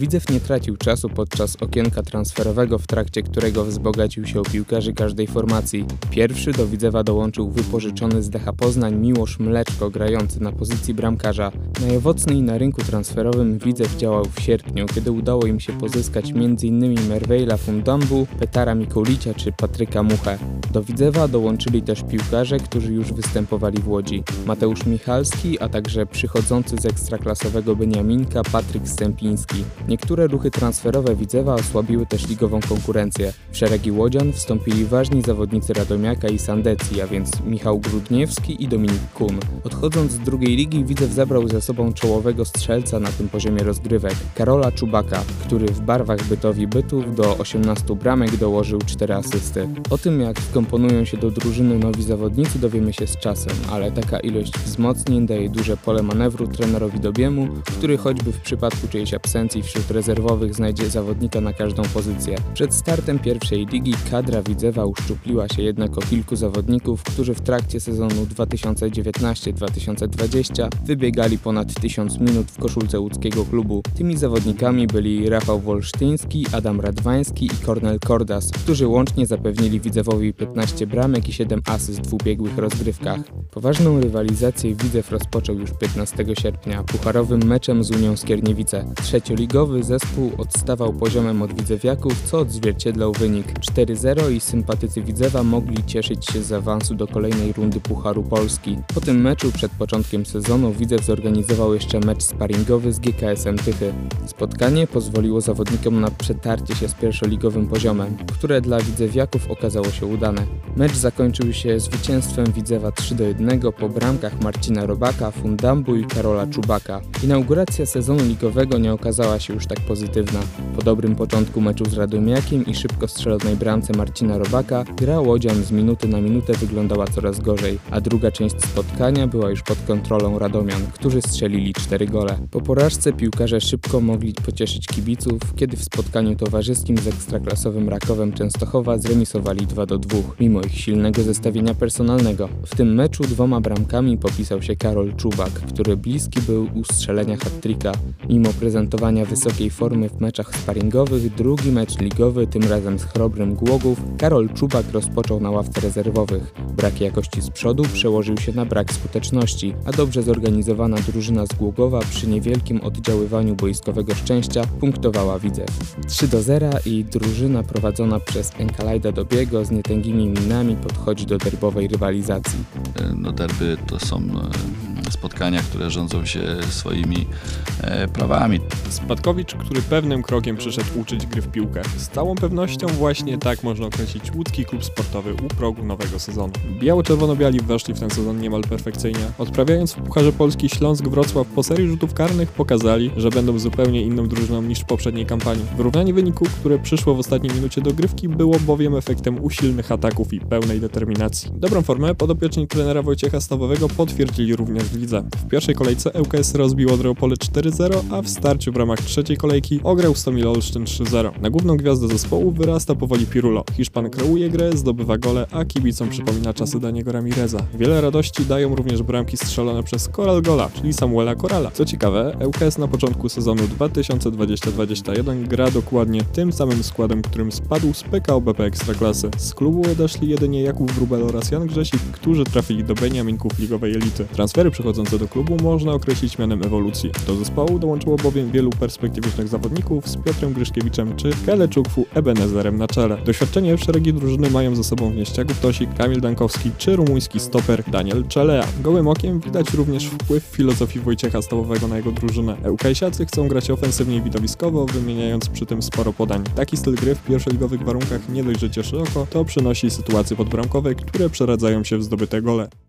Widzew nie tracił czasu podczas okienka transferowego, w trakcie którego wzbogacił się o piłkarzy każdej formacji. Pierwszy do Widzewa dołączył wypożyczony z Decha Poznań Miłosz Mleczko, grający na pozycji bramkarza. Najowocniej na rynku transferowym Widzew działał w sierpniu, kiedy udało im się pozyskać m.in. Merveila Fundambu, Petara Mikulicia czy Patryka Muchę. Do Widzewa dołączyli też piłkarze, którzy już występowali w Łodzi. Mateusz Michalski, a także przychodzący z ekstraklasowego Beniaminka Patryk Stępiński. Niektóre ruchy transferowe Widzewa osłabiły też ligową konkurencję. W szeregi Łodzian wstąpili ważni zawodnicy Radomiaka i Sandecji, a więc Michał Grudniewski i Dominik Kun. Odchodząc z drugiej ligi Widzew zabrał ze sobą czołowego strzelca na tym poziomie rozgrywek, Karola Czubaka, który w barwach Bytowi Bytów do 18 bramek dołożył 4 asysty. O tym jak wkomponują się do drużyny nowi zawodnicy dowiemy się z czasem, ale taka ilość wzmocnień daje duże pole manewru trenerowi Dobiemu, który choćby w przypadku czyjejś absencji wśród rezerwowych znajdzie zawodnika na każdą pozycję. Przed startem pierwszej ligi kadra Widzewa uszczupliła się jednak o kilku zawodników, którzy w trakcie sezonu 2019-2020 wybiegali ponad 1000 minut w koszulce łódzkiego klubu. Tymi zawodnikami byli Rafał Wolsztyński, Adam Radwański i Kornel Kordas, którzy łącznie zapewnili Widzewowi 15 bramek i 7 asyst w ubiegłych rozgrywkach. Poważną rywalizację Widzew rozpoczął już 15 sierpnia pucharowym meczem z Unią Skierniewice. Trzecioligowy zespół odstawał poziomem od Widzewiaków, co odzwierciedlał wynik 4-0 i sympatycy Widzewa mogli cieszyć się z awansu do kolejnej rundy Pucharu Polski. Po tym meczu przed początkiem sezonu Widzew zorganizował jeszcze mecz sparingowy z GKS-em Tychy. Spotkanie pozwoliło zawodnikom na przetarcie się z pierwszoligowym poziomem, które dla Widzewiaków okazało się udane. Mecz zakończył się zwycięstwem Widzewa 3-1 po bramkach Marcina Robaka, Fundambu i Karola Czubaka. Inauguracja sezonu ligowego nie okazała się już tak pozytywna. Po dobrym początku meczu z Radomiakiem i szybko strzelonej bramce Marcina Robaka, gra Łodzian z minuty na minutę wyglądała coraz gorzej, a druga część spotkania była już pod kontrolą Radomian, którzy strzelili 4 gole. Po porażce piłkarze szybko mogli pocieszyć kibiców, kiedy w spotkaniu towarzyskim z ekstraklasowym Rakowem Częstochowa zremisowali 2 do 2, mimo ich silnego zestawienia personalnego. W tym meczu dwoma bramkami popisał się Karol Czubak, który bliski był ustrzelenia hat-tricka. Mimo prezentowania wysokiej formy w meczach sparingowych, drugi mecz ligowy, tym razem z Chrobrym Głogów, Karol Czubak rozpoczął na ławce rezerwowych. Brak jakości z przodu przełożył się na brak skuteczności, a dobrze zorganizowana drużyna z Głogowa przy niewielkim oddziaływaniu boiskowego szczęścia punktowała Widzew. 3 do 0 i drużyna prowadzona przez Enkalajda Dobiego z nietęgimi minami podchodzi do derbowej rywalizacji. No derby to są spotkania, które rządzą się swoimi e, prawami. Spadkowicz, który pewnym krokiem przyszedł uczyć gry w piłkę. Z całą pewnością właśnie tak można określić łódzki klub sportowy u progu nowego sezonu. Biało-czerwono-biali weszli w ten sezon niemal perfekcyjnie. Odprawiając w Pucharze Polski Śląsk Wrocław po serii rzutów karnych pokazali, że będą zupełnie inną drużyną niż w poprzedniej kampanii. Wyrównanie wyniku, które przyszło w ostatniej minucie dogrywki było bowiem efektem usilnych ataków i pełnej determinacji. Dobrą formę podopieczni trenera Wojciecha Stawowego potwierdzili również w lidze. W pierwszej kolejce ŁKS rozbił Odrę Opole 4-0, a w starciu w ramach trzeciej kolejki ograł Stomil Olsztyn 3-0. Na główną gwiazdę zespołu wyrasta powoli Pirulo. Hiszpan kreuje grę, zdobywa gole, a kibicom przypomina czasy Daniego Ramireza. Wiele radości dają również bramki strzelone przez Koral Gola, czyli Samuela Korala. Co ciekawe, ŁKS na początku sezonu 2020-2021 gra dokładnie tym samym składem, którym spadł z PKO BP Ekstraklasy. Z klubu odeszli jedynie Jakub Wróbel oraz Jan Grzesik, którzy trafili do Beniaminków ligowej elity. Transfery przychodzące do klubu można określić mianem ewolucji. Do zespołu dołączyło bowiem wielu perspektywicznych zawodników z Piotrem Gryszkiewiczem czy Keleczukwu Ebenezerem na czele. Doświadczenie w szeregi drużyny mają ze sobą Wnieściaków Tosik, Kamil Dankowski czy rumuński stoper Daniel Czelea. Gołym okiem widać również wpływ filozofii Wojciecha Stałowego na jego drużynę. ŁKS-iacy chcą grać ofensywnie i widowiskowo, wymieniając przy tym sporo podań. Taki styl gry w pierwszoligowych warunkach nie dość, że cieszy oko, to przynosi sytuacje podbramkowe, które przeradzają się w zdobyte gole.